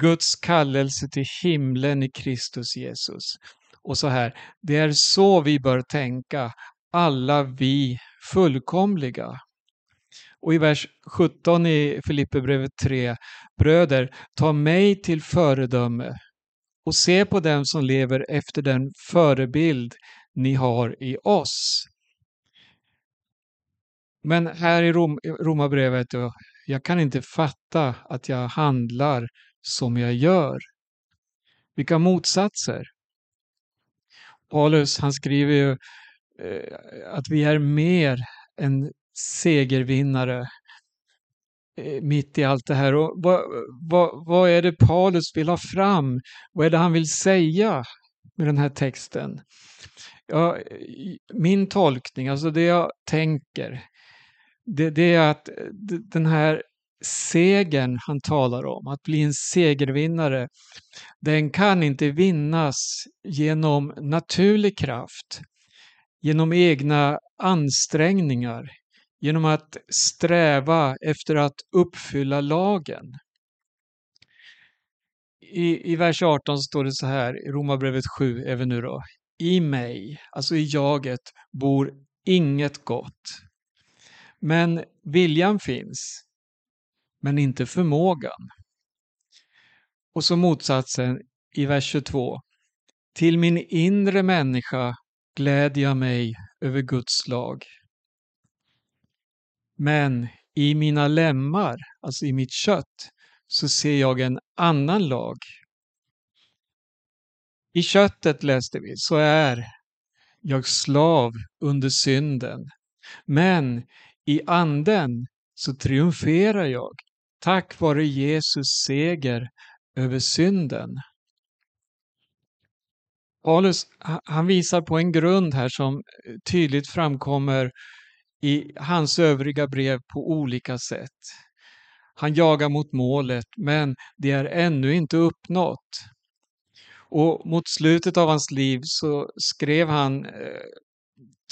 Guds kallelse till himlen i Kristus Jesus. Och så här, det är så vi bör tänka, alla vi fullkomliga. Och i vers 17 i Filipperbrevet 3, bröder, ta mig till föredöme och se på dem som lever efter den förebild ni har i oss. Men här i Rom, Romarbrevet, jag kan inte fatta att jag handlar som jag gör. Vilka motsatser! Paulus han skriver ju Eh, att vi är mer än segervinnare eh, mitt i allt det här. Och vad, vad, vad är det Paulus vill ha fram? Vad är det han vill säga med den här texten? Ja, min tolkning, alltså det jag tänker, det, det är att eh, den här segern han talar om, att bli en segervinnare, den kan inte vinnas genom naturlig kraft, genom egna ansträngningar, genom att sträva efter att uppfylla lagen. I, I vers 18 står det så här i Romarbrevet 7, även nu då. I mig, alltså i jaget, bor inget gott. Men viljan finns, men inte förmågan. Och så motsatsen i vers 22. Till min inre människa gläder jag mig över Guds lag. Men i mina lemmar, alltså i mitt kött, så ser jag en annan lag. I köttet läste vi, så är jag slav under synden. Men i anden så triumferar jag tack vare Jesus seger över synden. Paulus han visar på en grund här som tydligt framkommer i hans övriga brev på olika sätt. Han jagar mot målet, men det är ännu inte uppnått. Och mot slutet av hans liv så skrev han eh,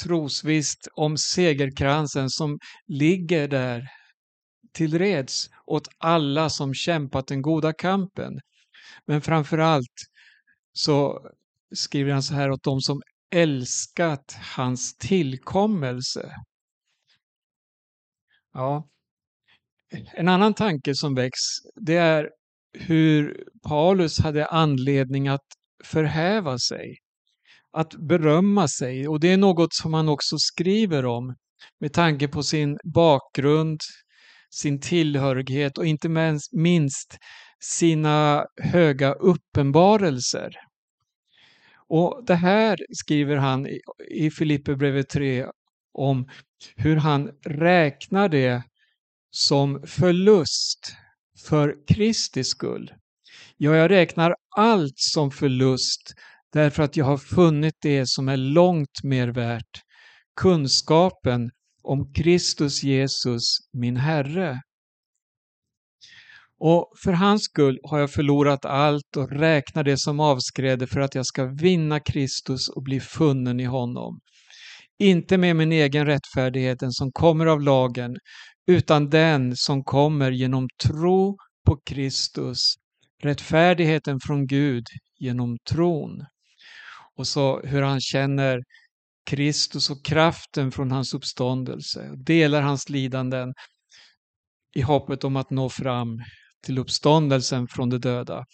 trosvisst om segerkransen som ligger där tillreds åt alla som kämpat den goda kampen. Men framför allt så skriver han så här åt dem som älskat hans tillkommelse. Ja. En annan tanke som väcks, det är hur Paulus hade anledning att förhäva sig, att berömma sig. Och det är något som han också skriver om med tanke på sin bakgrund, sin tillhörighet och inte minst sina höga uppenbarelser. Och det här skriver han i Filipperbrevet 3 om hur han räknar det som förlust för Kristi skull. Ja, jag räknar allt som förlust därför att jag har funnit det som är långt mer värt, kunskapen om Kristus Jesus, min Herre. Och för hans skull har jag förlorat allt och räknar det som avskräde för att jag ska vinna Kristus och bli funnen i honom. Inte med min egen rättfärdighet, den som kommer av lagen, utan den som kommer genom tro på Kristus, rättfärdigheten från Gud genom tron. Och så hur han känner Kristus och kraften från hans uppståndelse, delar hans lidanden i hoppet om att nå fram till uppståndelsen från de döda.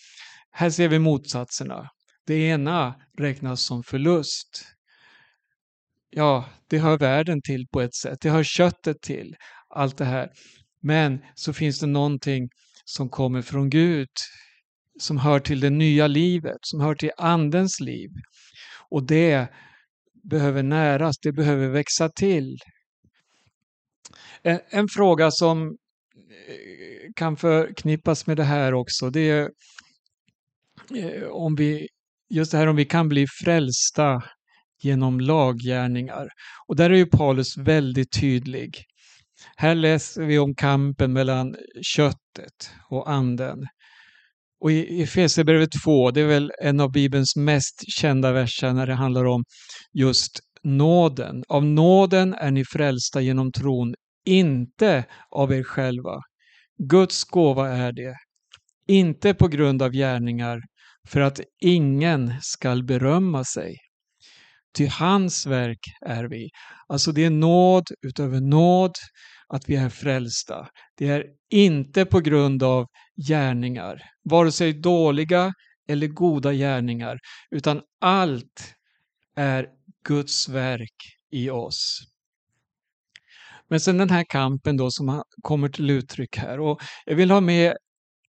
Här ser vi motsatserna. Det ena räknas som förlust. Ja, det hör världen till på ett sätt. Det hör köttet till. Allt det här. Men så finns det någonting som kommer från Gud. Som hör till det nya livet, som hör till andens liv. Och det behöver näras, det behöver växa till. En, en fråga som eh, kan förknippas med det här också, det är eh, om vi, just det här om vi kan bli frälsta genom laggärningar. Och där är ju Paulus väldigt tydlig. Här läser vi om kampen mellan köttet och anden. Och i Efesierbrevet 2, det är väl en av Bibelns mest kända verser när det handlar om just nåden. Av nåden är ni frälsta genom tron, inte av er själva. Guds gåva är det, inte på grund av gärningar, för att ingen skall berömma sig. Ty hans verk är vi. Alltså det är nåd utöver nåd att vi är frälsta. Det är inte på grund av gärningar, vare sig dåliga eller goda gärningar, utan allt är Guds verk i oss. Men sen den här kampen då som kommer till uttryck här. Och jag vill ha med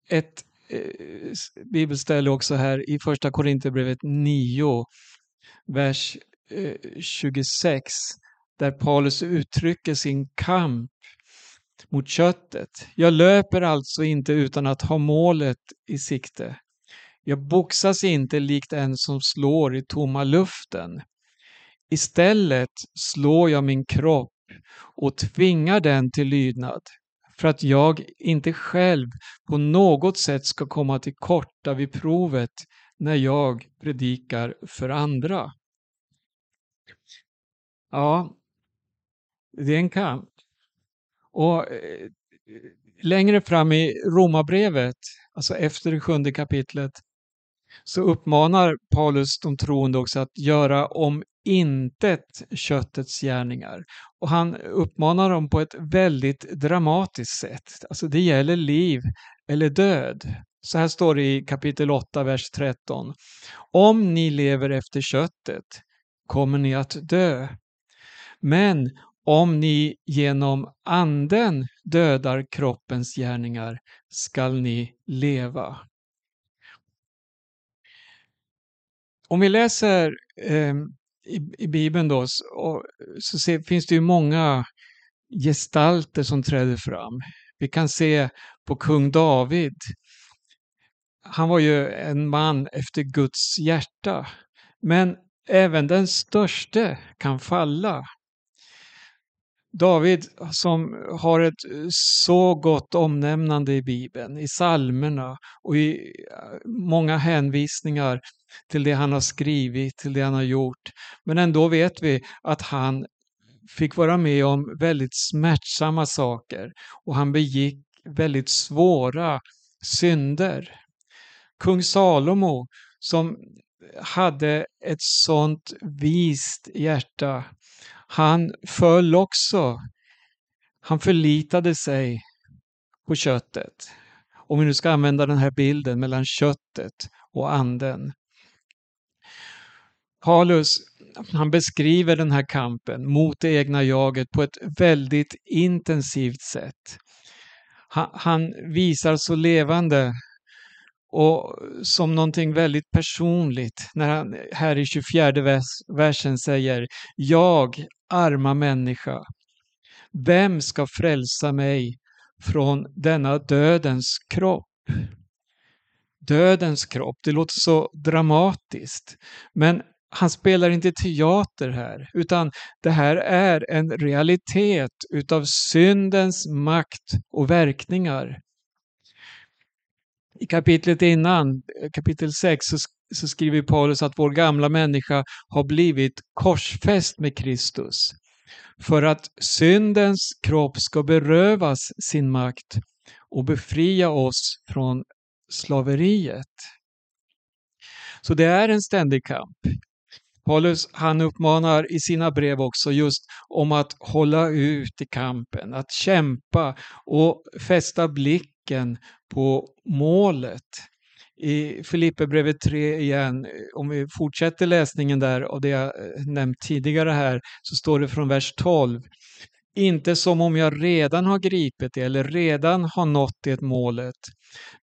ett eh, bibelställe också här i första Korinthierbrevet 9, vers eh, 26, där Paulus uttrycker sin kamp mot köttet. Jag löper alltså inte utan att ha målet i sikte. Jag boxas inte likt en som slår i tomma luften. Istället slår jag min kropp och tvingar den till lydnad för att jag inte själv på något sätt ska komma till korta vid provet när jag predikar för andra. Ja, det är en kamp. Och eh, längre fram i Romarbrevet, alltså efter det sjunde kapitlet, så uppmanar Paulus de troende också att göra om intet köttets gärningar. Och han uppmanar dem på ett väldigt dramatiskt sätt. Alltså det gäller liv eller död. Så här står det i kapitel 8, vers 13. Om ni lever efter köttet kommer ni att dö. Men om ni genom anden dödar kroppens gärningar skall ni leva. Om vi läser eh, i, i Bibeln då så, så se, finns det ju många gestalter som träder fram. Vi kan se på kung David. Han var ju en man efter Guds hjärta. Men även den störste kan falla. David som har ett eh, så gott omnämnande i Bibeln, i psalmerna och i eh, många hänvisningar till det han har skrivit, till det han har gjort. Men ändå vet vi att han fick vara med om väldigt smärtsamma saker och han begick väldigt svåra synder. Kung Salomo som hade ett sånt vist hjärta han föll också. Han förlitade sig på köttet. Om vi nu ska använda den här bilden mellan köttet och anden. Paulus han beskriver den här kampen mot det egna jaget på ett väldigt intensivt sätt. Han, han visar så levande och som någonting väldigt personligt när han här i 24 vers, versen säger Jag, arma människa, vem ska frälsa mig från denna dödens kropp? Dödens kropp, det låter så dramatiskt. Men han spelar inte teater här, utan det här är en realitet utav syndens makt och verkningar. I kapitlet innan, kapitel 6, så, så skriver Paulus att vår gamla människa har blivit korsfäst med Kristus för att syndens kropp ska berövas sin makt och befria oss från slaveriet. Så det är en ständig kamp. Paulus han uppmanar i sina brev också just om att hålla ut i kampen, att kämpa och fästa blicken på målet. I Filipperbrevet 3 igen, om vi fortsätter läsningen där av det jag eh, nämnt tidigare här, så står det från vers 12. Inte som om jag redan har gripit det eller redan har nått det målet.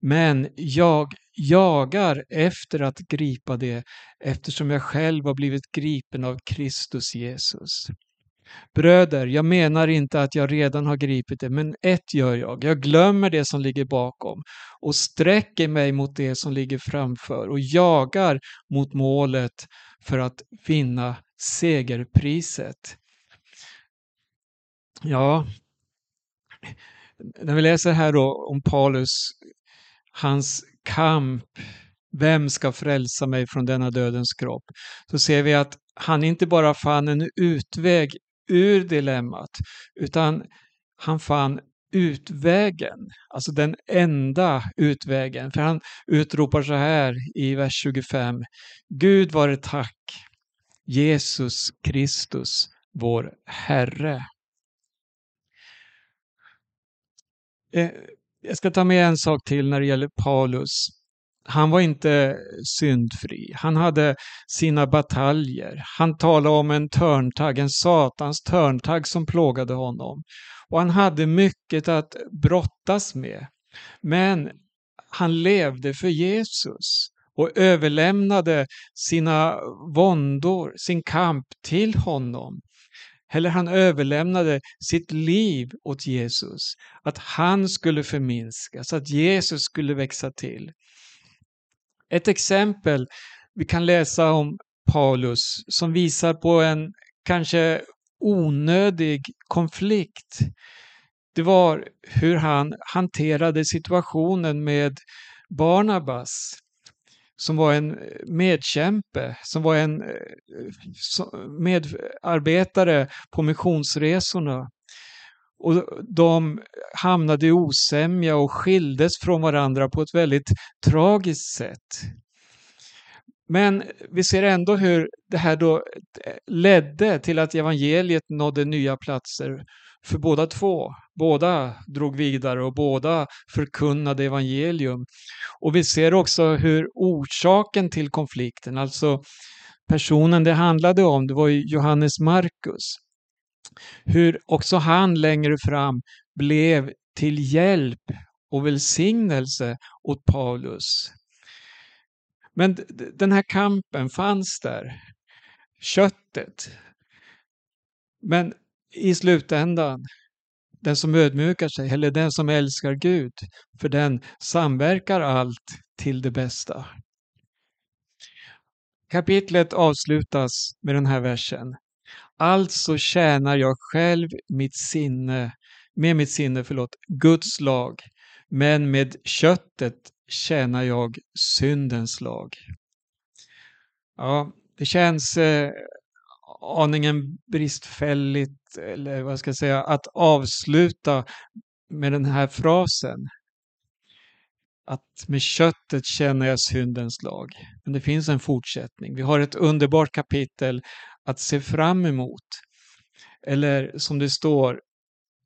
Men jag jagar efter att gripa det eftersom jag själv har blivit gripen av Kristus Jesus. Bröder, jag menar inte att jag redan har gripit det, men ett gör jag. Jag glömmer det som ligger bakom och sträcker mig mot det som ligger framför och jagar mot målet för att vinna segerpriset. Ja, när vi läser här då om Paulus, hans kamp, vem ska frälsa mig från denna dödens kropp? Så ser vi att han inte bara fann en utväg ur dilemmat, utan han fann utvägen, alltså den enda utvägen. För han utropar så här i vers 25. Gud vare tack, Jesus Kristus, vår Herre. Eh, jag ska ta med en sak till när det gäller Paulus. Han var inte syndfri. Han hade sina bataljer. Han talade om en törntagg, en satans törntagg som plågade honom. Och han hade mycket att brottas med. Men han levde för Jesus och överlämnade sina våndor, sin kamp till honom. Eller han överlämnade sitt liv åt Jesus. Att han skulle förminskas, att Jesus skulle växa till. Ett exempel vi kan läsa om Paulus som visar på en kanske onödig konflikt. Det var hur han hanterade situationen med Barnabas som var en eh, medkämpe, som var en eh, medarbetare på missionsresorna. Och de hamnade i osämja och skildes från varandra på ett väldigt tragiskt sätt. Men vi ser ändå hur det här då eh, ledde till att evangeliet nådde nya platser för båda två. Båda drog vidare och båda förkunnade evangelium. Och vi ser också hur orsaken till konflikten, alltså personen det handlade om, det var Johannes Markus. Hur också han längre fram blev till hjälp och välsignelse åt Paulus. Men den här kampen fanns där. Köttet. Men i slutändan, den som ödmjukar sig, eller den som älskar Gud, för den samverkar allt till det bästa. Kapitlet avslutas med den här versen. Alltså tjänar jag själv mitt sinne, med mitt sinne, förlåt, Guds lag, men med köttet tjänar jag syndens lag. Ja, det känns eh, aningen bristfälligt, eller vad ska jag säga, att avsluta med den här frasen. Att med köttet känner jag syndens lag. Men det finns en fortsättning. Vi har ett underbart kapitel att se fram emot. Eller som det står,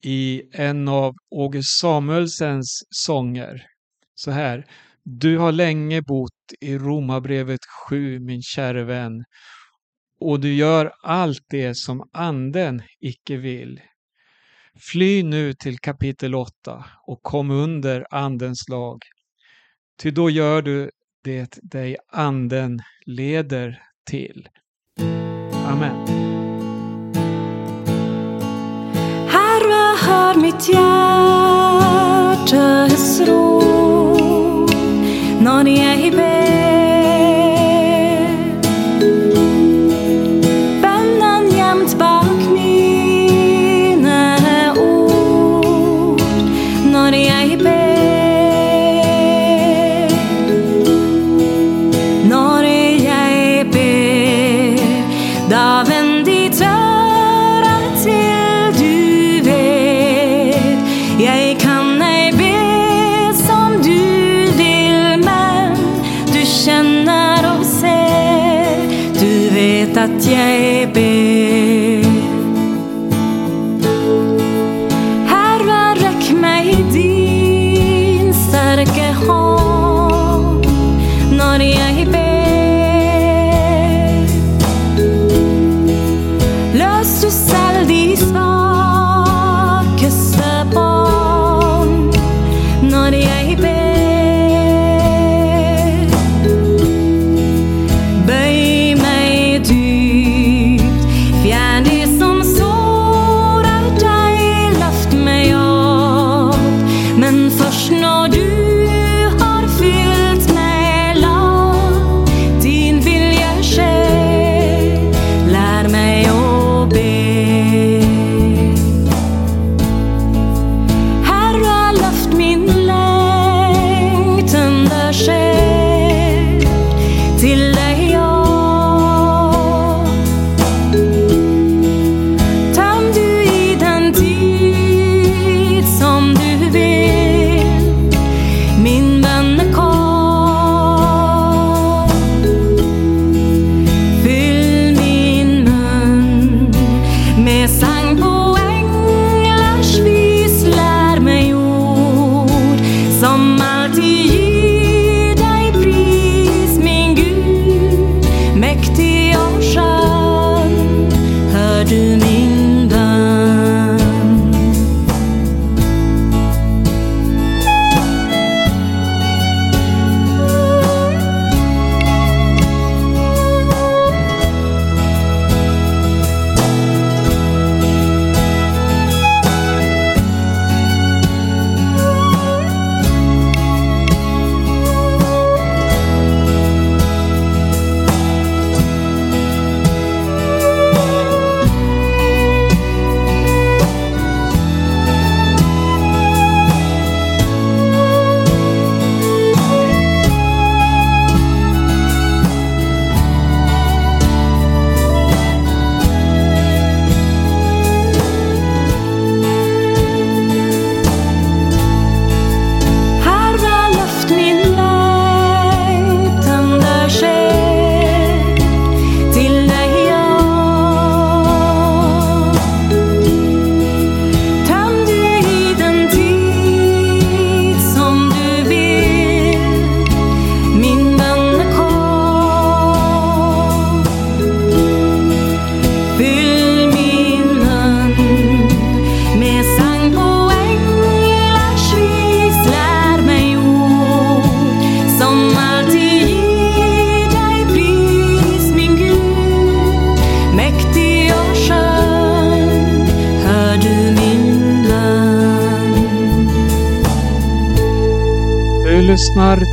i en av Åge Samuelsens sånger så här. Du har länge bott i Romarbrevet 7, min käre vän, och du gör allt det som anden icke vill. Fly nu till kapitel 8 och kom under andens lag. Ty då gör du det dig anden leder till. Amen. Herre, hör mitt hjärtas rop när jag ber.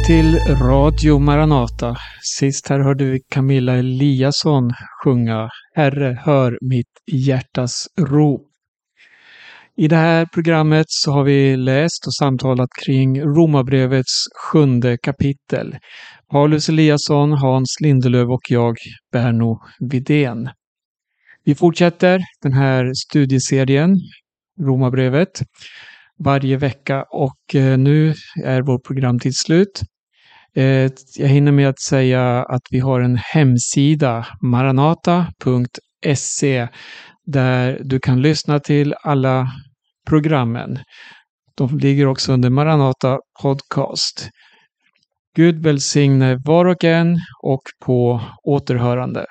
Till Radio Maranata. Sist här hörde vi Camilla Eliasson sjunga Herre, hör mitt hjärtas rop. I det här programmet så har vi läst och samtalat kring Romarbrevets sjunde kapitel. Paulus Eliasson, Hans Lindelöv och jag, Berno Vidén. Vi fortsätter den här studieserien, Romarbrevet, varje vecka och eh, nu är vår programtid slut. Eh, jag hinner med att säga att vi har en hemsida, maranata.se, där du kan lyssna till alla programmen. De ligger också under Maranata Podcast. Gud välsigne var och en och på återhörande.